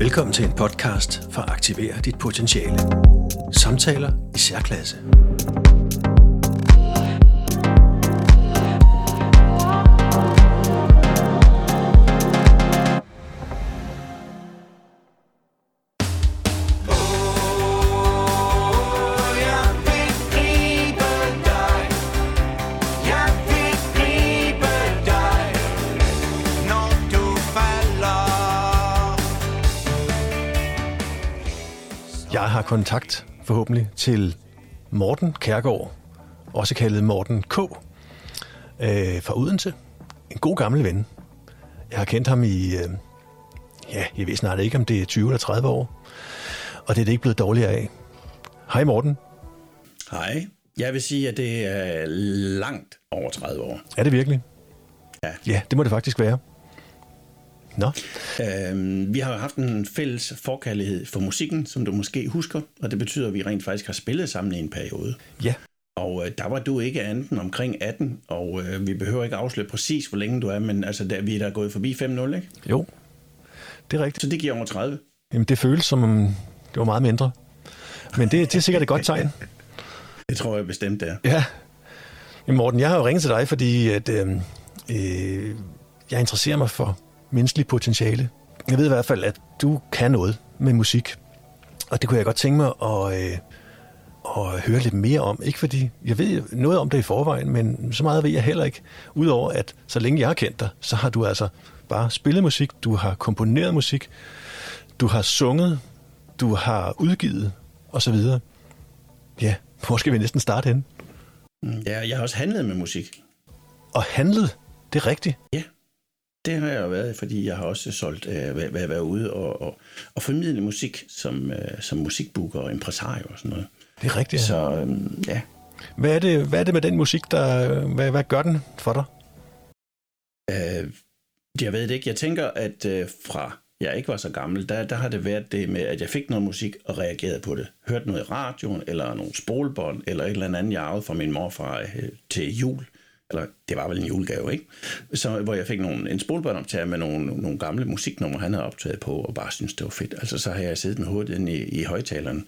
Velkommen til en podcast for at aktivere dit potentiale. Samtaler i særklasse. Kontakt forhåbentlig til Morten Kærgaard, også kaldet Morten K. Øh, fra Udense. En god gammel ven. Jeg har kendt ham i, øh, ja, jeg ved snart ikke, om det er 20 eller 30 år. Og det er det ikke blevet dårligere af. Hej Morten. Hej. Jeg vil sige, at det er langt over 30 år. Er det virkelig? Ja. Ja, det må det faktisk være. Nå, Øhm, vi har haft en fælles forkærlighed for musikken, som du måske husker, og det betyder, at vi rent faktisk har spillet sammen i en periode. ja. Og øh, der var du ikke andet end omkring 18, og øh, vi behøver ikke afsløre præcis, hvor længe du er, men altså, der, vi er der gået forbi 5-0, ikke? Jo, det er rigtigt. Så det giver over 30. Jamen, det føles som om det var meget mindre. Men det, det er sikkert et godt tegn. Det tror jeg bestemt, det er. Ja. Jamen Morten, jeg har jo ringet til dig, fordi at, øh, øh, jeg interesserer mig for menneskelig potentiale. Jeg ved i hvert fald, at du kan noget med musik. Og det kunne jeg godt tænke mig at, øh, at høre lidt mere om. Ikke fordi jeg ved noget om det i forvejen, men så meget ved jeg heller ikke. Udover at så længe jeg har kendt dig, så har du altså bare spillet musik, du har komponeret musik, du har sunget, du har udgivet osv. Ja, hvor skal vi næsten starte henne? Ja, jeg har også handlet med musik. Og handlet, det er rigtigt. Ja, det har jeg jo været, fordi jeg har også solgt, øh, været, været, ude og, og, og formidle musik som, øh, som musikbooker og impresario og sådan noget. Det er rigtigt. Så... Øhm, ja, Hvad, er det, hvad er det med den musik, der, hvad, hvad gør den for dig? øh, jeg ved det ikke. Jeg tænker, at øh, fra jeg ikke var så gammel, der, der har det været det med, at jeg fik noget musik og reagerede på det. Hørte noget i radioen, eller nogle spolebånd, eller et eller andet, jeg arvede fra min morfar øh, til jul. Eller det var vel en julegave, ikke? Så, hvor jeg fik nogle, en spolebåndoptager med nogle, nogle gamle musiknumre, han havde optaget på, og bare synes det var fedt. Altså, så har jeg siddet med hovedet inde i, i højtaleren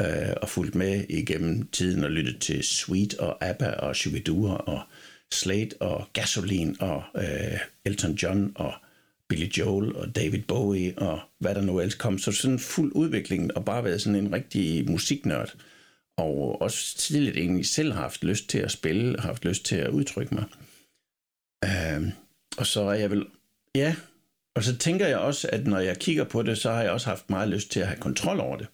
øh, og fulgt med igennem tiden og lyttet til Sweet og ABBA og Shubidua og Slade og Gasoline og øh, Elton John og Billy Joel og David Bowie og hvad der nu ellers kom. Så sådan fuld udvikling og bare været sådan en rigtig musiknørd. Og også tidligt egentlig selv har haft lyst til at spille og haft lyst til at udtrykke mig. Øh, og så er jeg vel... Ja, og så tænker jeg også, at når jeg kigger på det, så har jeg også haft meget lyst til at have kontrol over det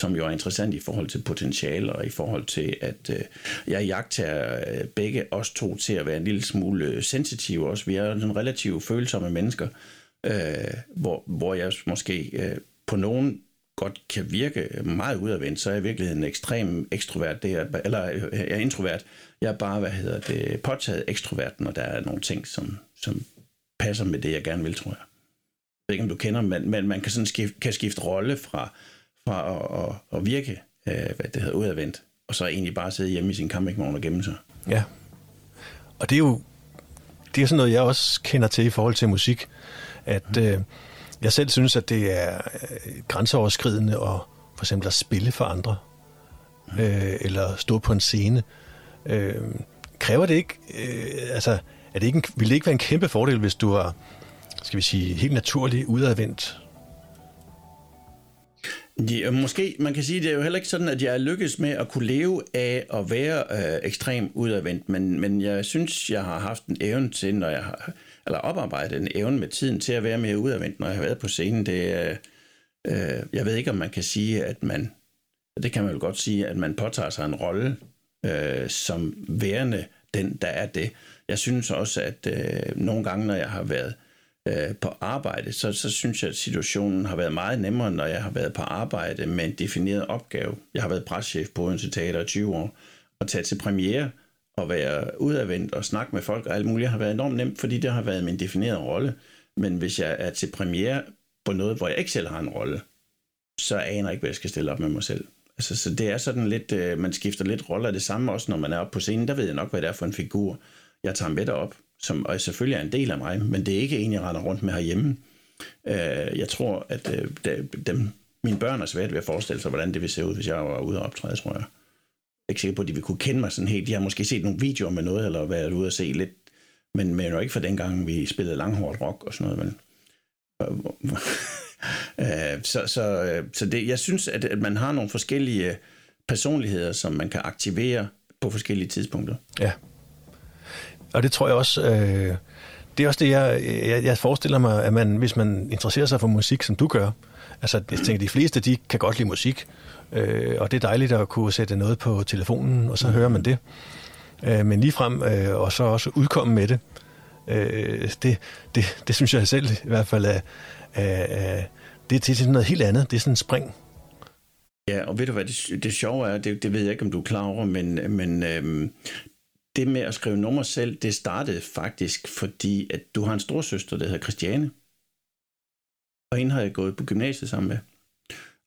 som jo er interessant i forhold til potentiale og i forhold til, at øh, jeg jagter øh, begge os to til at være en lille smule øh, sensitive også. Vi er sådan relativt følsomme mennesker, øh, hvor, hvor jeg måske øh, på nogen godt kan virke meget udadvendt, så er jeg i virkeligheden en ekstrem ekstrovert, det er, eller øh, jeg er introvert. Jeg er bare, hvad hedder det, påtaget ekstrovert, når der er nogle ting, som, som passer med det, jeg gerne vil, tror jeg. Jeg ved ikke, om du kender, men, men man kan, sådan skifte, kan skifte rolle fra, fra at, at, at virke, øh, hvad det hedder, udadvendt, og så egentlig bare sidde hjemme i sin campingvogn og gemme sig. Ja. Og det er jo det er sådan noget, jeg også kender til i forhold til musik, at øh, jeg selv synes, at det er øh, grænseoverskridende at for eksempel at spille for andre, øh, eller stå på en scene. Øh, kræver det ikke, øh, altså, er det ikke en, vil det ikke være en kæmpe fordel, hvis du var, skal vi sige, helt naturligt udadvendt? Ja, øh, måske, man kan sige, det er jo heller ikke sådan, at jeg er lykkes med at kunne leve af at være øh, ekstrem udadvendt, men, men jeg synes, jeg har haft en evne til, når jeg har, eller oparbejdet en evne med tiden til at være mere udadvendt, når jeg har været på scenen. Det, øh, øh jeg ved ikke, om man kan sige, at man, det kan man jo godt sige, at man påtager sig en rolle øh, som værende den, der er det. Jeg synes også, at øh, nogle gange, når jeg har været øh, Øh, på arbejde, så, så synes jeg, at situationen har været meget nemmere, når jeg har været på arbejde med en defineret opgave. Jeg har været preschef på Odense Teater i 20 år, og tage til premiere og være udadvendt og snakke med folk og alt muligt har været enormt nemt, fordi det har været min definerede rolle. Men hvis jeg er til premiere på noget, hvor jeg ikke selv har en rolle, så aner jeg ikke, hvad jeg skal stille op med mig selv. Altså, så det er sådan lidt, øh, man skifter lidt roller. Det samme også, når man er oppe på scenen, der ved jeg nok, hvad det er for en figur, jeg tager med derop, som og selvfølgelig er en del af mig, men det er ikke en, jeg render rundt med herhjemme. Øh, jeg tror, at øh, dem, mine børn er svært ved at forestille sig, hvordan det ville se ud, hvis jeg var ude og optræde, tror jeg. Jeg er ikke sikker på, at de ville kunne kende mig sådan helt. De har måske set nogle videoer med noget, eller været ude og se lidt, men, men jo ikke for dengang, vi spillede langhårdt rock og sådan noget. Men, øh, så så, øh, så det, jeg synes, at, at man har nogle forskellige personligheder, som man kan aktivere på forskellige tidspunkter. Ja. Og det tror jeg også, øh, det er også det, jeg, jeg, jeg forestiller mig, at man, hvis man interesserer sig for musik, som du gør, altså jeg tænker, de fleste, de kan godt lide musik, øh, og det er dejligt at kunne sætte noget på telefonen, og så mm. hører man det. Øh, men ligefrem, øh, og så også udkomme med det, øh, det, det, det synes jeg selv i hvert fald er, er, er det, det er sådan noget helt andet. Det er sådan en spring. Ja, og ved du hvad, det, det sjove er, det, det ved jeg ikke, om du er klar over, men, men øhm, det med at skrive nummer selv, det startede faktisk, fordi at du har en storsøster, der hedder Christiane. Og hende har jeg gået på gymnasiet sammen med.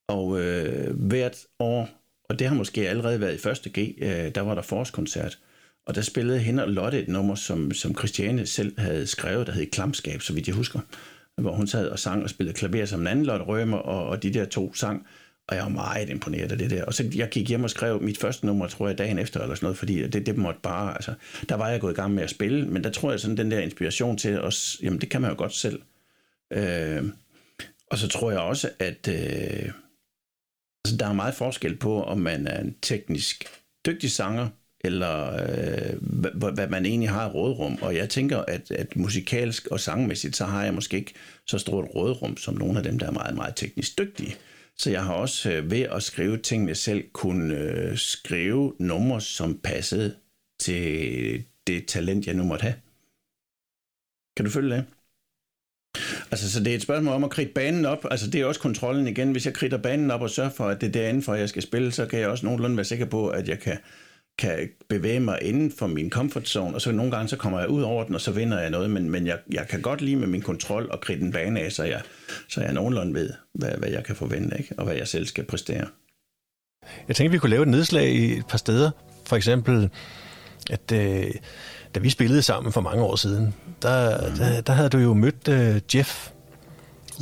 Og øh, hvert år, og det har måske allerede været i første G, øh, der var der forårskoncert. Og der spillede hende og Lotte et nummer, som, som Christiane selv havde skrevet, der hed Klamskab, så vidt jeg husker. Hvor hun sad og sang og spillede klaver som en anden Lotte Rømer, og, og de der to sang. Og jeg var meget imponeret af det der. Og så jeg gik hjem og skrev mit første nummer, tror jeg, dagen efter eller sådan noget, fordi det, det måtte bare, altså, der var jeg gået i gang med at spille, men der tror jeg sådan den der inspiration til os, jamen det kan man jo godt selv. Øh, og så tror jeg også, at øh, altså, der er meget forskel på, om man er en teknisk dygtig sanger, eller øh, hvad, hvad man egentlig har rådrum. Og jeg tænker, at, at musikalsk og sangmæssigt, så har jeg måske ikke så stort rådrum som nogle af dem, der er meget, meget teknisk dygtige. Så jeg har også øh, ved at skrive tingene selv kunne øh, skrive numre, som passede til det talent, jeg nu måtte have. Kan du følge det? Altså, så det er et spørgsmål om at kridte banen op. Altså, det er også kontrollen igen. Hvis jeg kridter banen op og sørger for, at det er derinde for, at jeg skal spille, så kan jeg også nogenlunde være sikker på, at jeg kan, kan bevæge mig inden for min comfort zone, og så nogle gange så kommer jeg ud over den, og så vinder jeg noget, men, men jeg, jeg kan godt lide med min kontrol og kridte en bane af, så jeg, så jeg nogenlunde ved, hvad, hvad jeg kan forvente, ikke? og hvad jeg selv skal præstere. Jeg tænkte, vi kunne lave et nedslag i et par steder. For eksempel, at øh, da vi spillede sammen for mange år siden, der, mm. der, der havde du jo mødt øh, Jeff.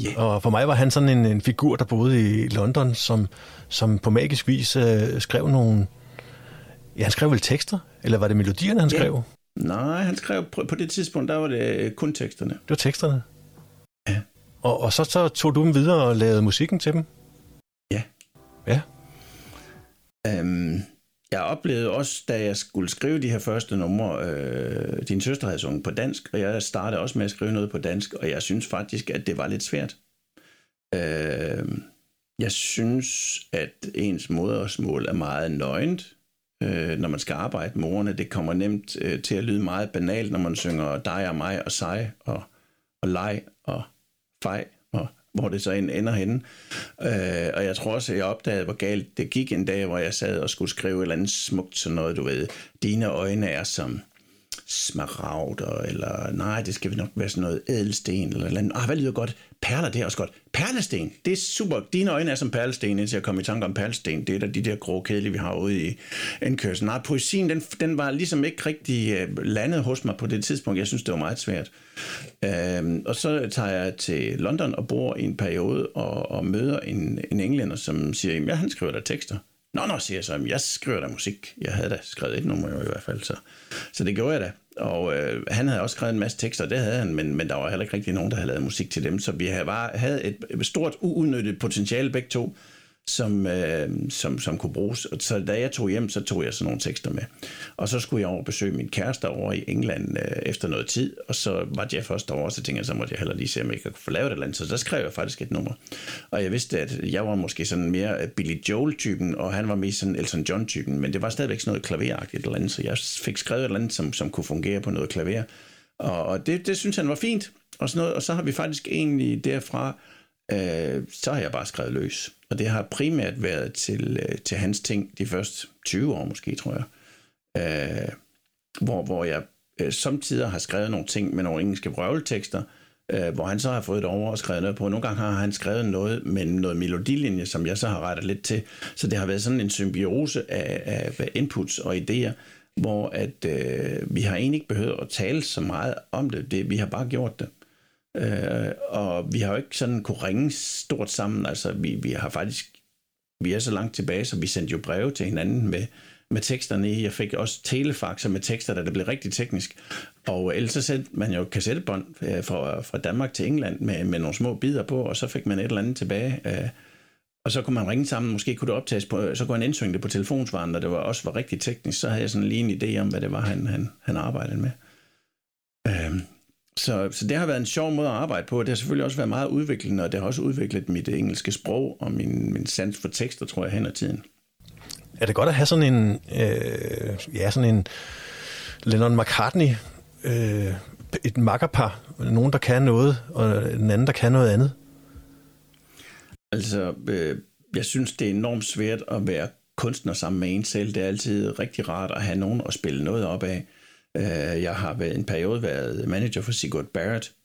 Yeah. Og for mig var han sådan en, en figur, der boede i London, som, som på magisk vis øh, skrev nogle... Ja, han skrev vel tekster? Eller var det melodierne, han skrev? Yeah. Nej, han skrev på, det tidspunkt, der var det kun teksterne. Det var teksterne? Ja. Og, og så, så tog du dem videre og lavede musikken til dem? Ja. Ja. Um, jeg oplevede også, da jeg skulle skrive de her første numre, øh, din søster havde sunget på dansk, og jeg startede også med at skrive noget på dansk, og jeg synes faktisk, at det var lidt svært. Øh, jeg synes, at ens modersmål er meget nøgent, øh, når man skal arbejde med ordene. Det kommer nemt øh, til at lyde meget banalt, når man synger dig og mig og sig og, og leg og fej og hvor det så ender henne. Øh, og jeg tror også, at jeg opdagede, hvor galt det gik en dag, hvor jeg sad og skulle skrive et eller andet smukt, sådan noget, du ved, dine øjne er som smaragder, eller nej, det skal vi nok være sådan noget ædelsten, eller, eller andet. Ah, hvad lyder godt? Perler, det er også godt. Perlesten, det er super. Dine øjne er som perlesten, indtil jeg kom i tanke om perlesten. Det er da de der grå kedelige, vi har ude i indkørselen. Nej, poesien, den, den var ligesom ikke rigtig øh, landet hos mig på det tidspunkt. Jeg synes, det var meget svært. Øhm, og så tager jeg til London og bor i en periode og, og møder en, en englænder, som siger, ja, han skriver der tekster. Nå, nå, siger jeg så, jeg skriver da musik. Jeg havde da skrevet et nummer i hvert fald, så, så det gjorde jeg da. Og øh, han havde også skrevet en masse tekster, det havde han, men, men der var heller ikke rigtig nogen, der havde lavet musik til dem, så vi havde, bare, havde et, et stort uudnyttet potentiale begge to som, øh, som, som kunne bruges. Så da jeg tog hjem, så tog jeg sådan nogle tekster med. Og så skulle jeg over besøge min kæreste over i England øh, efter noget tid, og så var Jeff også derovre, så tænkte jeg, så måtte jeg heller lige se, om jeg kunne få lavet et eller andet. Så der skrev jeg faktisk et nummer. Og jeg vidste, at jeg var måske sådan mere Billy Joel-typen, og han var mere sådan Elton John-typen, men det var stadigvæk sådan noget klaveragtigt eller andet, så jeg fik skrevet et eller andet, som, som kunne fungere på noget klaver. Og, og det, det synes han var fint, og, sådan noget, og så har vi faktisk egentlig derfra øh, så har jeg bare skrevet løs. Og det har primært været til, øh, til hans ting de første 20 år måske, tror jeg. Øh, hvor, hvor jeg øh, samtidig har skrevet nogle ting med nogle engelske brøvletekster, øh, hvor han så har fået det over og skrevet noget på. Nogle gange har han skrevet noget med noget melodilinje, som jeg så har rettet lidt til. Så det har været sådan en symbiose af, af inputs og idéer, hvor at øh, vi har egentlig ikke behøvet at tale så meget om det. det vi har bare gjort det. Øh, og vi har jo ikke sådan kunne ringe stort sammen. Altså, vi, vi har faktisk, vi er så langt tilbage, så vi sendte jo breve til hinanden med, med teksterne i. Jeg fik også telefaxer med tekster, da det blev rigtig teknisk. Og ellers så sendte man jo kassettebånd øh, fra, fra Danmark til England med, med nogle små bidder på, og så fik man et eller andet tilbage. Øh, og så kunne man ringe sammen, måske kunne det optages på, så kunne han indsynge det på telefonsvaren, og det var også var rigtig teknisk, så havde jeg sådan lige en idé om, hvad det var, han, han, han arbejdede med. Øhm, så, så det har været en sjov måde at arbejde på, det har selvfølgelig også været meget udviklende, og det har også udviklet mit engelske sprog og min, min sans for tekster, tror jeg, hen ad tiden. Er det godt at have sådan en, øh, ja, sådan en Lennon McCartney, øh, et makkerpar, nogen der kan noget, og den anden der kan noget andet? Altså, øh, jeg synes, det er enormt svært at være kunstner sammen med en selv. Det er altid rigtig rart at have nogen at spille noget op af. Øh, jeg har været en periode været manager for Sigurd Barrett,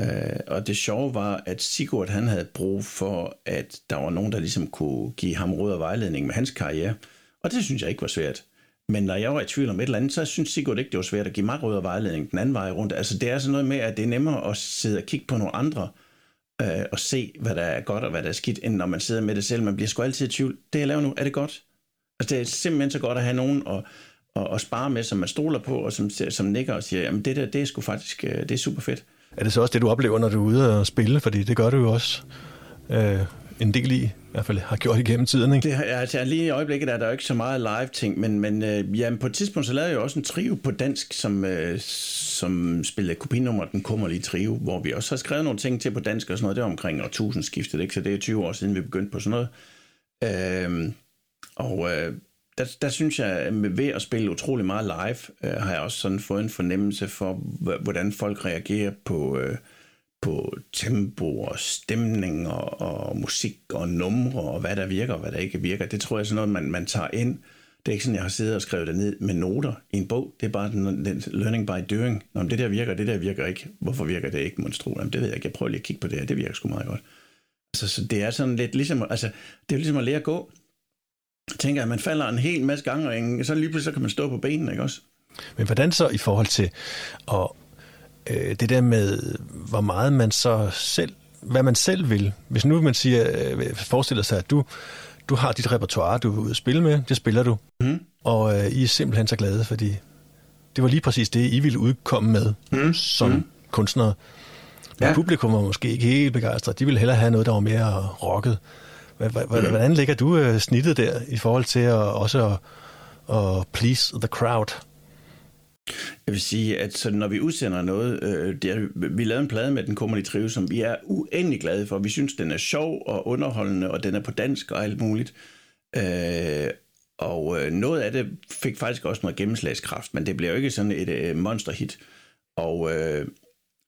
øh, og det sjove var, at Sigurd han havde brug for, at der var nogen, der ligesom kunne give ham råd og vejledning med hans karriere. Og det synes jeg ikke var svært. Men når jeg var i tvivl om et eller andet, så synes Sigurd ikke, det var svært at give mig råd og vejledning den anden vej rundt. Altså det er sådan noget med, at det er nemmere at sidde og kigge på nogle andre, øh, og se, hvad der er godt og hvad der er skidt, end når man sidder med det selv. Man bliver sgu altid i tvivl. Det jeg laver nu, er det godt? Altså det er simpelthen så godt at have nogen at, at, at spare med, som man stoler på, og som, som nikker og siger, jamen det der, det er sgu faktisk, øh, det er super fedt. Er det så også det, du oplever, når du er ude og spille? Fordi det gør du jo også øh, en del i, i hvert fald har gjort igennem tiden, ikke? Det, altså, lige i øjeblikket er der jo ikke så meget live-ting, men, men øh, jamen, på et tidspunkt så lavede jeg jo også en trio på dansk, som, øh, som spillede kopinummer Den Kummerlige Trio, hvor vi også har skrevet nogle ting til på dansk og sådan noget. Det var omkring årtusindskiftet, ikke? så det er 20 år siden, vi begyndte på sådan noget. Øh, og øh, der, der synes jeg, at ved at spille utrolig meget live, øh, har jeg også sådan fået en fornemmelse for, hvordan folk reagerer på, øh, på tempo og stemning og, og musik og numre og hvad der virker og hvad der ikke virker. Det tror jeg er sådan noget, man, man tager ind. Det er ikke sådan, jeg har siddet og skrevet det ned med noter i en bog. Det er bare den, den learning by doing. Nå, det der virker, det der virker ikke. Hvorfor virker det ikke, monstro? Jamen, det ved jeg ikke. Jeg prøver lige at kigge på det her. Det virker sgu meget godt. Altså, så det er sådan lidt ligesom, altså, det er ligesom at lære at gå tænker, at man falder en hel masse gange, og så lige pludselig så kan man stå på benene, ikke også? Men hvordan så i forhold til at, øh, det der med, hvor meget man så selv, hvad man selv vil. Hvis nu man siger, øh, forestiller sig, at du, du har dit repertoire, du vil spille med, det spiller du. Mm. Og øh, I er simpelthen så glade, fordi det var lige præcis det, I ville udkomme med mm. som mm. kunstnere. Men ja. publikum var måske ikke helt begejstret. De ville hellere have noget, der var mere rocket. Hvordan ligger du øh, snittet der i forhold til at også at, at please the crowd? Jeg vil sige, at så når vi udsender noget, øh, det er, vi lavede en plade med den kommerlige trive, som vi er uendelig glade for. Vi synes, den er sjov og underholdende, og den er på dansk og alt muligt. Øh, og øh, noget af det fik faktisk også noget gennemslagskraft, men det bliver jo ikke sådan et øh, monsterhit. Og øh,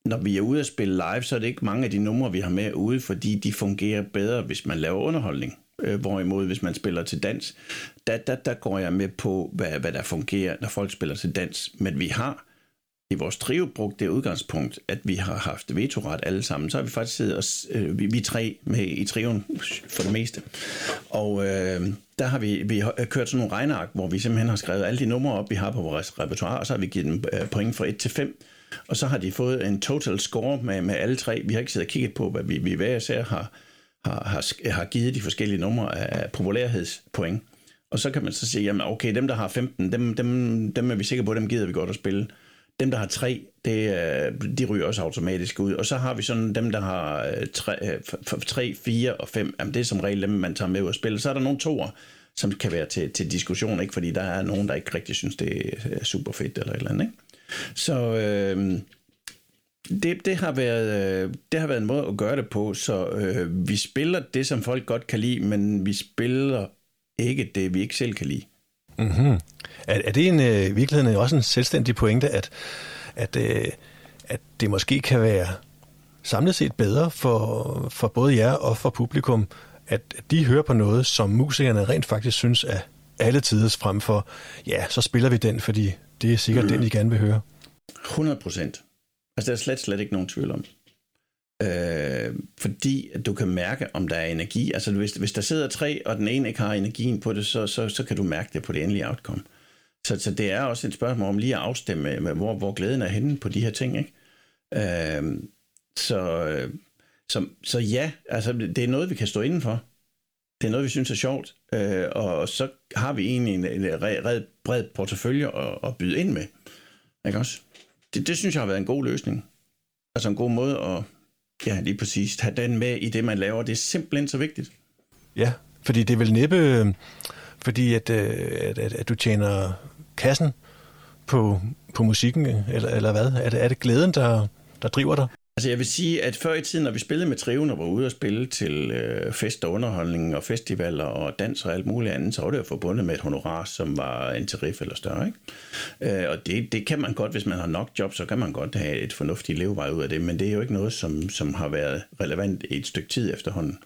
når vi er ude at spille live, så er det ikke mange af de numre, vi har med ude, fordi de fungerer bedre, hvis man laver underholdning. Øh, hvorimod, hvis man spiller til dans, der, der, der går jeg med på, hvad, hvad der fungerer, når folk spiller til dans. Men vi har i vores trio brugt det udgangspunkt, at vi har haft vetoret alle sammen. Så har vi faktisk siddet os, øh, vi, vi tre med i trioen for det meste. Og øh, der har vi, vi har øh, kørt sådan nogle regneark, hvor vi simpelthen har skrevet alle de numre op, vi har på vores repertoire, og så har vi givet dem øh, point fra 1 til 5 og så har de fået en total score med, med alle tre. Vi har ikke siddet og kigget på, hvad vi, vi hver især har, har, har, har givet de forskellige numre af populærhedspoint. Og så kan man så sige, jamen okay, dem der har 15, dem, dem, dem er vi sikre på, dem gider vi godt at spille. Dem, der har tre, det, øh, de ryger også automatisk ud. Og så har vi sådan dem, der har øh, 3, 4 øh, og 5. Jamen, det er som regel dem, man tager med ud at spille. Så er der nogle toer, som kan være til, til diskussion, ikke? fordi der er nogen, der ikke rigtig synes, det er super fedt eller et eller andet. Ikke? Så øh, det, det, har været, øh, det har været en måde at gøre det på, så øh, vi spiller det, som folk godt kan lide, men vi spiller ikke det, vi ikke selv kan lide. Mm-hmm. Er, er det en, øh, i virkeligheden også en selvstændig pointe, at, at, øh, at det måske kan være samlet set bedre for, for både jer og for publikum, at de hører på noget, som musikerne rent faktisk synes er alle tiders frem for, ja, så spiller vi den, fordi det er sikkert mm. den, I gerne vil høre. 100 procent. Altså, der er slet, slet ikke nogen tvivl om. Øh, fordi at du kan mærke, om der er energi. Altså, hvis, hvis der sidder tre, og den ene ikke har energien på det, så, så, så kan du mærke det på det endelige outcome. Så, så det er også et spørgsmål om lige at afstemme, med, hvor, hvor glæden er henne på de her ting. Ikke? Øh, Så, øh, så, så ja, altså det er noget, vi kan stå indenfor. Det er noget, vi synes er sjovt. Øh, og så har vi egentlig en, en red, bred portefølje at, at byde ind med. Ikke også? Det, det synes jeg har været en god løsning. Altså en god måde at, ja, lige præcis, have den med i det, man laver. Det er simpelthen så vigtigt. Ja, fordi det er vel næppe, øh, fordi at, øh, at, at, at du tjener kassen på, på musikken, eller, eller hvad? Er det, er det glæden, der, der driver dig? Altså jeg vil sige, at før i tiden, når vi spillede med Triven og var ude og spille til øh, fest og underholdning og festivaler og dans og alt muligt andet, så var det jo forbundet med et honorar, som var en tarif eller større. Ikke? Øh, og det, det kan man godt, hvis man har nok job, så kan man godt have et fornuftigt levevej ud af det, men det er jo ikke noget, som, som har været relevant i et stykke tid efterhånden.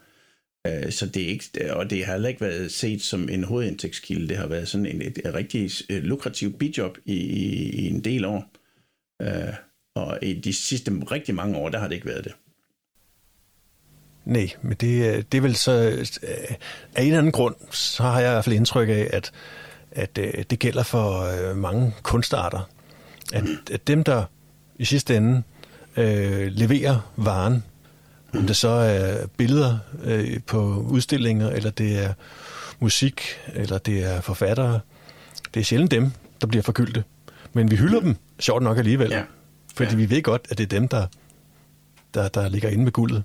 Øh, så det er ikke, og det har heller ikke været set som en hovedindtægtskilde. Det har været sådan en, et, et rigtig øh, lukrativt bidjob i, i, i en del år. Øh, og i de sidste rigtig mange år, der har det ikke været det. Nej, men det, det er vel så... Af en eller anden grund, så har jeg i hvert fald indtryk af, at, at det gælder for mange kunstarter. At, at dem, der i sidste ende øh, leverer varen, om det så er billeder øh, på udstillinger, eller det er musik, eller det er forfattere. Det er sjældent dem, der bliver forkyldte. Men vi hylder dem, sjovt nok alligevel. Ja. Fordi ja. vi ved godt, at det er dem, der, der, der ligger inde med guldet.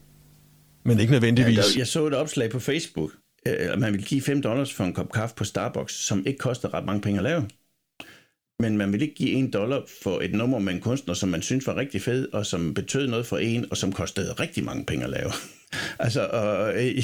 Men ikke nødvendigvis. Ja, der, jeg så et opslag på Facebook, at man vil give 5 dollars for en kop kaffe på Starbucks, som ikke koster ret mange penge at lave. Men man vil ikke give 1 dollar for et nummer med en kunstner, som man synes var rigtig fed, og som betød noget for en, og som kostede rigtig mange penge at lave. altså, og, øh,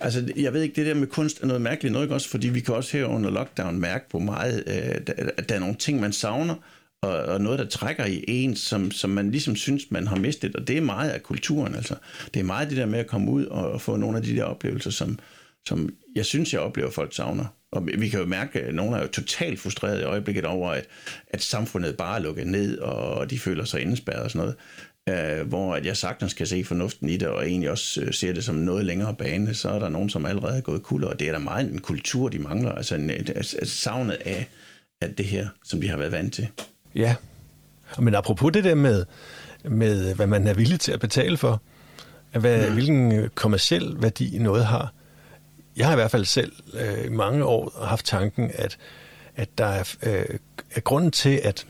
altså, jeg ved ikke, det der med kunst er noget mærkeligt noget, ikke også? Fordi vi kan også her under lockdown mærke på meget, øh, at der er nogle ting, man savner, og, og noget, der trækker i en, som, som man ligesom synes, man har mistet. Og det er meget af kulturen. Altså. Det er meget det der med at komme ud og, og få nogle af de der oplevelser, som, som jeg synes, jeg oplever, folk savner. Og vi kan jo mærke, at nogle er jo totalt frustrerede i øjeblikket over, at, at samfundet bare er lukket ned, og de føler sig indespærret og sådan noget. Uh, hvor at jeg sagtens kan se fornuften i det, og egentlig også uh, ser det som noget længere bane, så er der nogen, som allerede er gået kul, og det er der meget en kultur, de mangler, altså en, altså savnet af, af det her, som vi har været vant til. Ja, men apropos det der med, med hvad man er villig til at betale for, hvad, mm. hvilken kommersiel værdi noget har. Jeg har i hvert fald selv øh, i mange år haft tanken, at, at der er, øh, er grunden til, at,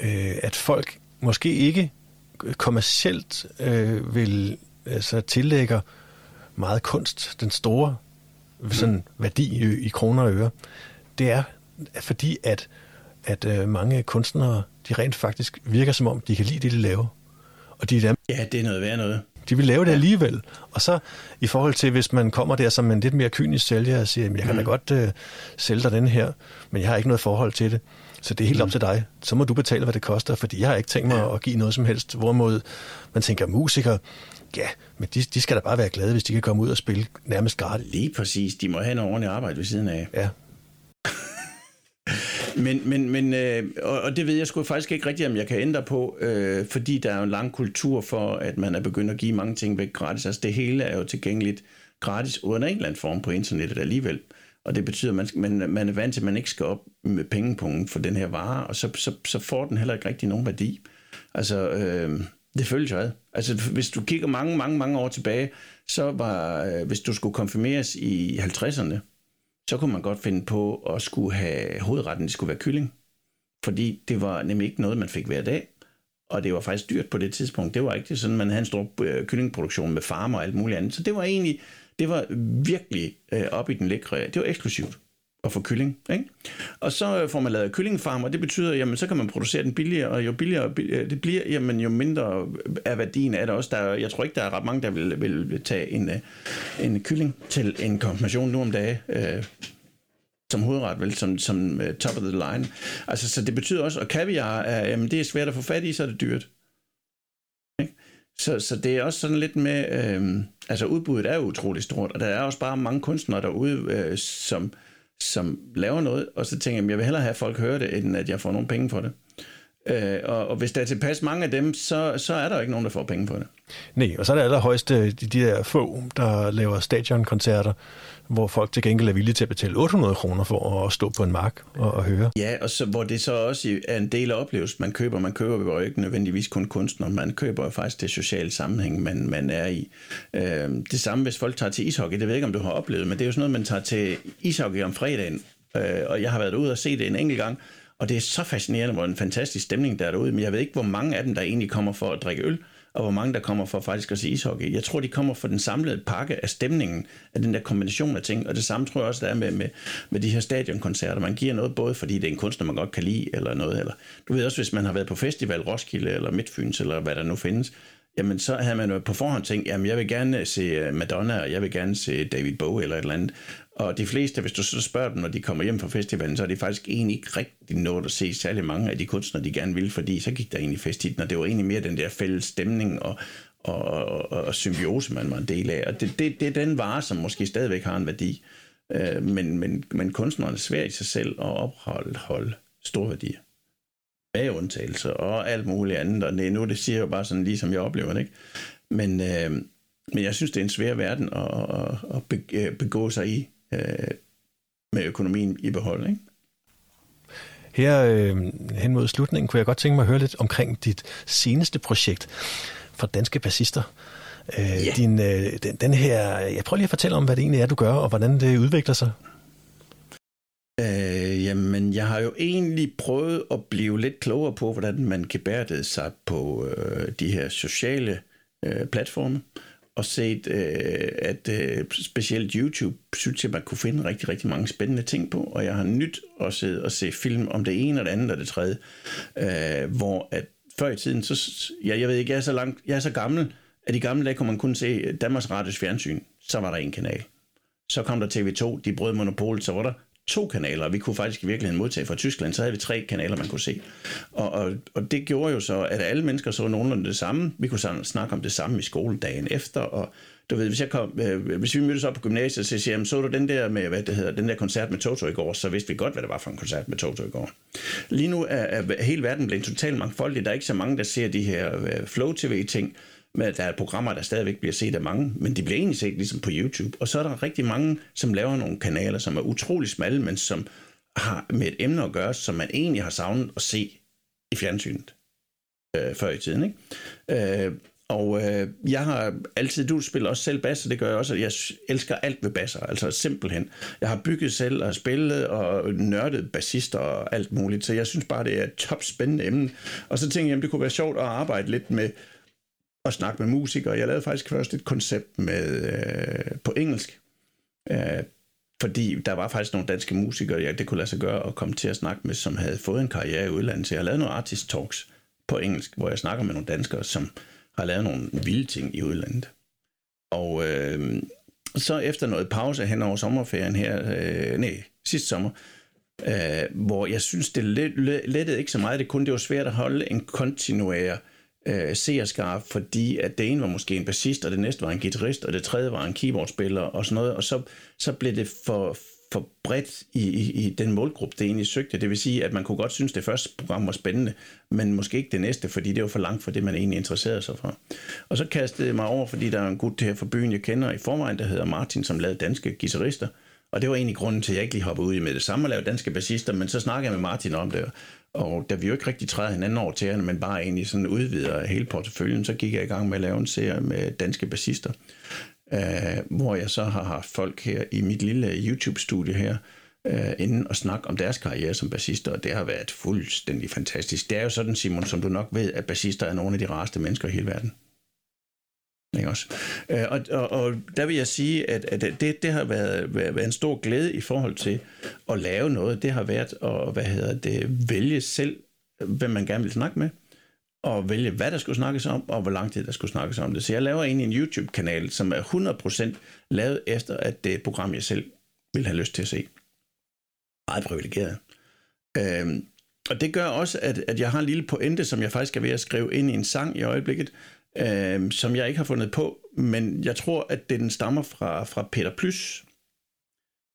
øh, at folk måske ikke kommercielt øh, vil altså, tillægger meget kunst den store sådan, værdi i, i kroner og øre, det er fordi, at at øh, mange kunstnere, de rent faktisk virker som om, de kan lide det, de laver. Og de er dem, ja, det er noget værd noget. De vil lave det alligevel. Og så i forhold til, hvis man kommer der som en lidt mere kynisk sælger og siger, jeg kan mm. da godt øh, sælge dig den her, men jeg har ikke noget forhold til det. Så det er helt mm. op til dig. Så må du betale, hvad det koster, fordi jeg har ikke tænkt mig ja. at give noget som helst. Hvorimod man tænker, musikere, ja, men de, de skal da bare være glade, hvis de kan komme ud og spille nærmest gratis. Lige præcis. De må have en ordentlig arbejde ved siden af. Ja, men, men, men øh, og og det ved jeg sgu faktisk ikke rigtigt, om jeg kan ændre på, øh, fordi der er jo en lang kultur for, at man er begyndt at give mange ting væk gratis. Altså det hele er jo tilgængeligt gratis under en eller anden form på internettet alligevel. Og det betyder, at man, man, man er vant til, at man ikke skal op med pengepunkten for den her vare, og så, så, så får den heller ikke rigtig nogen værdi. Altså, øh, det føles jo ad. Altså, hvis du kigger mange, mange, mange år tilbage, så var, øh, hvis du skulle konfirmeres i 50'erne, så kunne man godt finde på at skulle have hovedretten, det skulle være kylling. Fordi det var nemlig ikke noget, man fik hver dag. Og det var faktisk dyrt på det tidspunkt. Det var ikke sådan, man havde en stor øh, kyllingproduktion med farmer og alt muligt andet. Så det var egentlig, det var virkelig øh, op i den lækre. Det var eksklusivt at få kylling. Ikke? Og så øh, får man lavet kyllingfarm, og det betyder, jamen så kan man producere den billigere, og jo billigere øh, det bliver, jamen jo mindre øh, er værdien af det også. Der, jeg tror ikke, der er ret mange, der vil, vil tage en, en kylling til en konfirmation nu om dagen. Øh, som hovedret, vel, som, som uh, top of the line. Altså, så det betyder også, at kaviar, er, jamen, det er svært at få fat i, så er det dyrt. Ikke? Så, så det er også sådan lidt med, øh, altså udbuddet er jo utrolig stort, og der er også bare mange kunstnere derude, øh, som, som laver noget, og så tænker jeg, jeg vil hellere have, at folk hører det, end at jeg får nogle penge for det. Øh, og, og hvis der er tilpas mange af dem, så, så er der ikke nogen, der får penge for det. Nej, og så er det allerhøjeste de, de der få, der laver stadionkoncerter, hvor folk til gengæld er villige til at betale 800 kroner for at stå på en mark og, og høre. Ja, og så, hvor det så også er en del af oplevelsen, man køber. Man køber jo ikke nødvendigvis kun kunstner, man køber jo faktisk det sociale sammenhæng, man, man er i. Øh, det samme, hvis folk tager til ishockey, det ved jeg ikke, om du har oplevet, men det er jo sådan noget, man tager til ishockey om fredagen, øh, og jeg har været ude og se det en enkelt gang, og det er så fascinerende, hvor en fantastisk stemning der er derude, men jeg ved ikke, hvor mange af dem, der egentlig kommer for at drikke øl, og hvor mange der kommer for faktisk at se ishockey. Jeg tror, de kommer for den samlede pakke af stemningen, af den der kombination af ting, og det samme tror jeg også, der er med, med, med de her stadionkoncerter. Man giver noget både, fordi det er en kunstner, man godt kan lide, eller noget, eller du ved også, hvis man har været på festival, Roskilde, eller Midtfyns, eller hvad der nu findes, jamen så havde man jo på forhånd tænkt, jamen jeg vil gerne øh, se øh, Madonna, og jeg vil gerne se David Bowie eller et eller andet. Og de fleste, hvis du så spørger dem, når de kommer hjem fra festivalen, så er det faktisk egentlig ikke rigtig nået at se særlig mange af de kunstnere, de gerne vil, fordi så gik der egentlig fest i den, og det var egentlig mere den der fælles stemning og, og, og, og symbiose, man var en del af. Og det, det, det er den vare, som måske stadigvæk har en værdi. Øh, men, men, men kunstnerne er svært i sig selv at opretholde store værdier. Med undtagelser og alt muligt andet, og det, nu det siger jeg jo bare sådan lige, som jeg oplever det. Ikke? Men, øh, men jeg synes, det er en svær verden at, at, at begå sig i øh, med økonomien i behold. Ikke? Her øh, hen mod slutningen kunne jeg godt tænke mig at høre lidt omkring dit seneste projekt for danske bassister. Øh, yeah. din, øh, den, den her, jeg prøver lige at fortælle om, hvad det egentlig er, du gør, og hvordan det udvikler sig. Jeg har jo egentlig prøvet at blive lidt klogere på, hvordan man gebærdede sig på øh, de her sociale øh, platforme. Og set, øh, at øh, specielt YouTube synes jeg, man kunne finde rigtig, rigtig mange spændende ting på, og jeg har nyt at sidde og se film om det ene og det andet og det tredje, øh, hvor at før i tiden, så, ja, jeg ved ikke, jeg er så langt, jeg er så gammel, at i gamle dage kunne man kun se Danmarks Radios fjernsyn, så var der en kanal. Så kom der TV2, de brød monopolet, så var der to kanaler. Vi kunne faktisk i virkeligheden modtage fra Tyskland, så havde vi tre kanaler, man kunne se. Og, og, og det gjorde jo så, at alle mennesker så nogenlunde det samme. Vi kunne snakke om det samme i skoledagen efter, og du ved, hvis, jeg kom, øh, hvis vi mødtes op på gymnasiet, så siger jeg, så du den der, med, hvad det hedder, den der koncert med Toto i går, så vidste vi godt, hvad det var for en koncert med Toto i går. Lige nu er, er hele verden blevet totalt mangfoldig. Der er ikke så mange, der ser de her øh, flow-tv-ting, med, der er programmer, der stadigvæk bliver set af mange, men de bliver egentlig set ligesom på YouTube. Og så er der rigtig mange, som laver nogle kanaler, som er utrolig smalle, men som har med et emne at gøre, som man egentlig har savnet at se i fjernsynet øh, før i tiden. Ikke? Øh, og øh, jeg har altid, du spiller også selv bass, og det gør jeg også, jeg elsker alt ved basser, altså simpelthen. Jeg har bygget selv og spillet og nørdet bassister og alt muligt, så jeg synes bare, det er et top spændende emne. Og så tænkte jeg, jamen, det kunne være sjovt at arbejde lidt med, at snakke med musikere. Jeg lavede faktisk først et koncept med øh, på engelsk, øh, fordi der var faktisk nogle danske musikere, jeg, det kunne lade sig gøre at komme til at snakke med, som havde fået en karriere i udlandet. Så jeg har lavet nogle artist talks på engelsk, hvor jeg snakker med nogle danskere, som har lavet nogle vilde ting i udlandet. Og øh, så efter noget pause hen over sommerferien her, øh, nej, sidste sommer, øh, hvor jeg synes, det lettede ikke så meget. Det kun det var svært at holde en kontinuerlig øh, seerskar, fordi at det ene var måske en bassist, og det næste var en guitarist, og det tredje var en keyboardspiller og sådan noget, og så, så blev det for, for bredt i, i, i den målgruppe, det egentlig søgte. Det vil sige, at man kunne godt synes, det første program var spændende, men måske ikke det næste, fordi det var for langt fra det, man egentlig interesserede sig for. Og så kastede jeg mig over, fordi der er en gut her fra byen, jeg kender i forvejen, der hedder Martin, som lavede danske guitarister. Og det var egentlig grunden til, at jeg ikke lige hoppede ud i med det samme og lavede danske bassister, men så snakkede jeg med Martin om det, og da vi jo ikke rigtig træder hinanden over til men bare egentlig sådan udvider hele porteføljen, så gik jeg i gang med at lave en serie med danske bassister, øh, hvor jeg så har haft folk her i mit lille YouTube-studie her, øh, inden og snakke om deres karriere som bassister, og det har været fuldstændig fantastisk. Det er jo sådan, Simon, som du nok ved, at bassister er nogle af de rareste mennesker i hele verden. Ikke også? Øh, og, og, og der vil jeg sige, at, at det, det har været, været, været en stor glæde i forhold til at lave noget. Det har været at hvad hedder det, vælge selv, hvem man gerne vil snakke med, og vælge, hvad der skulle snakkes om, og hvor lang tid der skulle snakkes om det. Så jeg laver egentlig en YouTube-kanal, som er 100% lavet efter, at det program, jeg selv vil have lyst til at se. Meget privilegeret. Øhm, og det gør også, at, at jeg har en lille pointe, som jeg faktisk er ved at skrive ind i en sang i øjeblikket, øh, som jeg ikke har fundet på, men jeg tror, at den stammer fra, fra Peter Plys,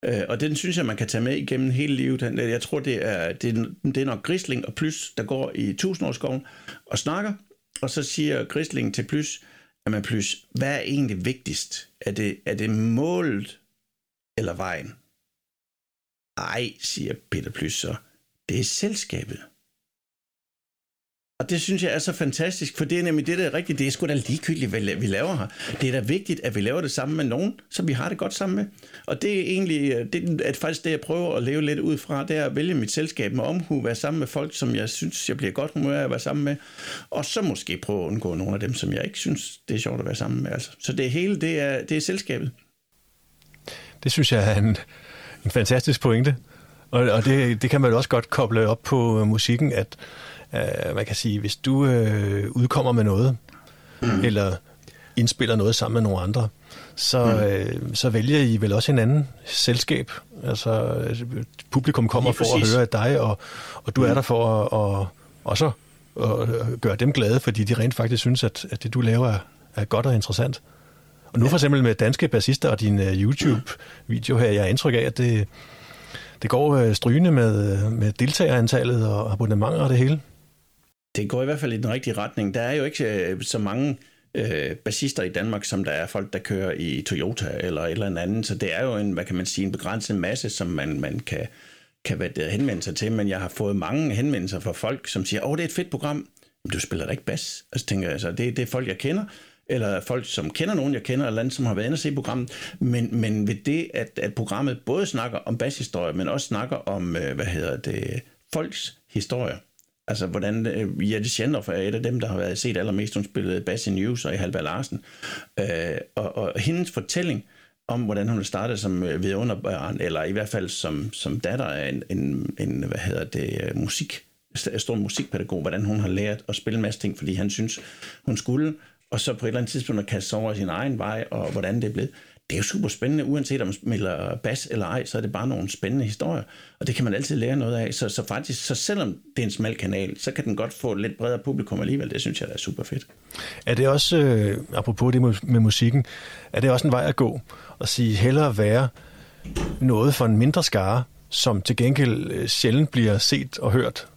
Øh, og den synes jeg, man kan tage med igennem hele livet. Jeg tror, det er, det er, det er nok Grisling og Plys, der går i tusindårsskoven og snakker, og så siger Grisling til Plys, jamen Plys, hvad er egentlig vigtigst? Er det, er det målet eller vejen? Ej, siger Peter Plys så, det er selskabet. Og det synes jeg er så fantastisk, for det er nemlig det, der er rigtigt. Det er sgu da ligegyldigt, hvad vi laver her. Det er da vigtigt, at vi laver det sammen med nogen, som vi har det godt sammen med. Og det er egentlig øh, det er faktisk det, jeg prøver at leve lidt ud fra, det er at vælge mit selskab med omhu, være sammen med folk, som jeg synes, jeg bliver godt humør af at være sammen med, og så måske prøve at undgå nogle af dem, som jeg ikke synes, det er sjovt at være sammen med. Altså. Så det hele, det er, det er selskabet. Det synes jeg er en, en fantastisk pointe. Og, og det, det kan man også godt koble op på musikken, at Uh, man kan sige, hvis du uh, udkommer med noget, mm. eller indspiller noget sammen med nogle andre, så, mm. uh, så vælger I vel også en anden selskab. Altså, publikum kommer for præcis. at høre af dig, og, og du mm. er der for at, at også at gøre dem glade, fordi de rent faktisk synes, at, at det, du laver, er, er godt og interessant. Og nu ja. for eksempel med danske bassister og din uh, YouTube-video her, jeg har indtryk af, at det, det går strygende med, med deltagerantallet og abonnementer og det hele. Det går i hvert fald i den rigtige retning. Der er jo ikke øh, så mange øh, bassister i Danmark, som der er folk, der kører i Toyota eller et eller andet. Så det er jo en, hvad kan man sige, en begrænset masse, som man, man kan, kan hvad henvende sig til. Men jeg har fået mange henvendelser fra folk, som siger, åh, oh, det er et fedt program. Men du spiller da ikke bas. Altså tænker jeg, altså, det, det er folk, jeg kender eller folk, som kender nogen, jeg kender, eller andet, som har været inde og se programmet. Men, men ved det, at, at programmet både snakker om bashistorie, men også snakker om, øh, hvad hedder det, folks historie, Altså, hvordan øh, Jette Schendorf er et af dem, der har været set allermest. Hun spillede Bassi News og i Halberg Larsen. Øh, og, og hendes fortælling om, hvordan hun startede som øh, vidunderbørn, eller i hvert fald som, som datter af en, en, en, hvad hedder det, øh, musik, stor musikpædagog, hvordan hun har lært at spille en masse ting, fordi han synes, hun skulle, og så på et eller andet tidspunkt at kaste sig over sin egen vej, og hvordan det er blevet det er jo super spændende, uanset om man spiller bas eller ej, så er det bare nogle spændende historier, og det kan man altid lære noget af. Så, så faktisk, så selvom det er en smal kanal, så kan den godt få et lidt bredere publikum alligevel. Det synes jeg er super fedt. Er det også, øh, apropos det med musikken, er det også en vej at gå og sige hellere være noget for en mindre skare, som til gengæld øh, sjældent bliver set og hørt,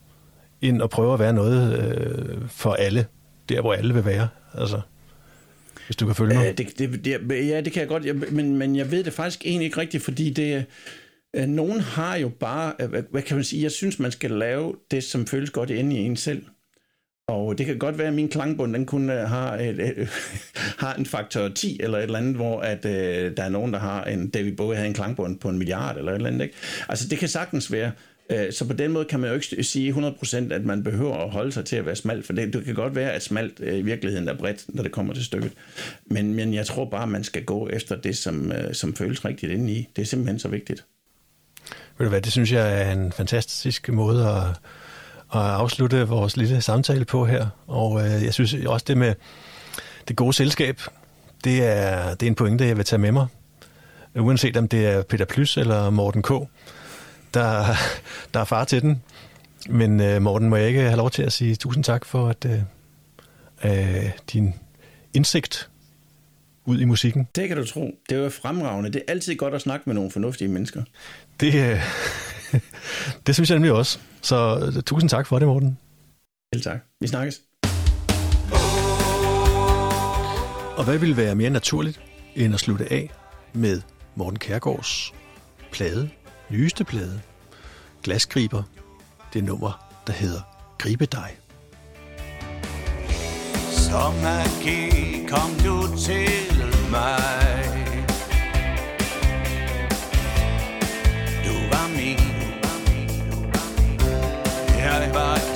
end at prøve at være noget øh, for alle, der hvor alle vil være? Altså hvis du kan følge mig. det, det, det, ja, det kan jeg godt, jeg, men, men jeg ved det faktisk egentlig ikke rigtigt, fordi det, øh, nogen har jo bare, øh, hvad, hvad kan man sige, jeg synes, man skal lave det, som føles godt inde i en selv. Og det kan godt være, at min klangbund, den kun øh, har, et, et, øh, har en faktor 10 eller et eller andet, hvor at, øh, der er nogen, der har en, David Bowie havde en klangbund på en milliard eller et eller andet. Ikke? Altså det kan sagtens være. Øh, så på den måde kan man jo ikke sige 100% at man behøver at holde sig til at være smalt, for det, det kan godt være, at smalt øh, i virkeligheden er bredt, når det kommer til stykket. Men, men jeg tror bare, man skal gå efter det, som, øh, som føles rigtigt indeni. Det er simpelthen så vigtigt. Ved du hvad, det synes jeg er en fantastisk måde at, at afslutte vores lille samtale på her. Og jeg synes også det med det gode selskab, det er, det er en pointe, jeg vil tage med mig. Uanset om det er Peter Plys eller Morten K., der, der er far til den. Men uh, Morten, må jeg ikke have lov til at sige tusind tak for at uh, uh, din indsigt ud i musikken. Det kan du tro. Det er jo fremragende. Det er altid godt at snakke med nogle fornuftige mennesker. Det, uh, det synes jeg nemlig også. Så uh, tusind tak for det, Morten. Selv tak. Vi snakkes. Og hvad ville være mere naturligt, end at slutte af med Morten Kærgaards plade nyeste plade, Glasgriber, det nummer, der hedder Gribe dig. Som magi kom du til mig. Du var min. Jeg var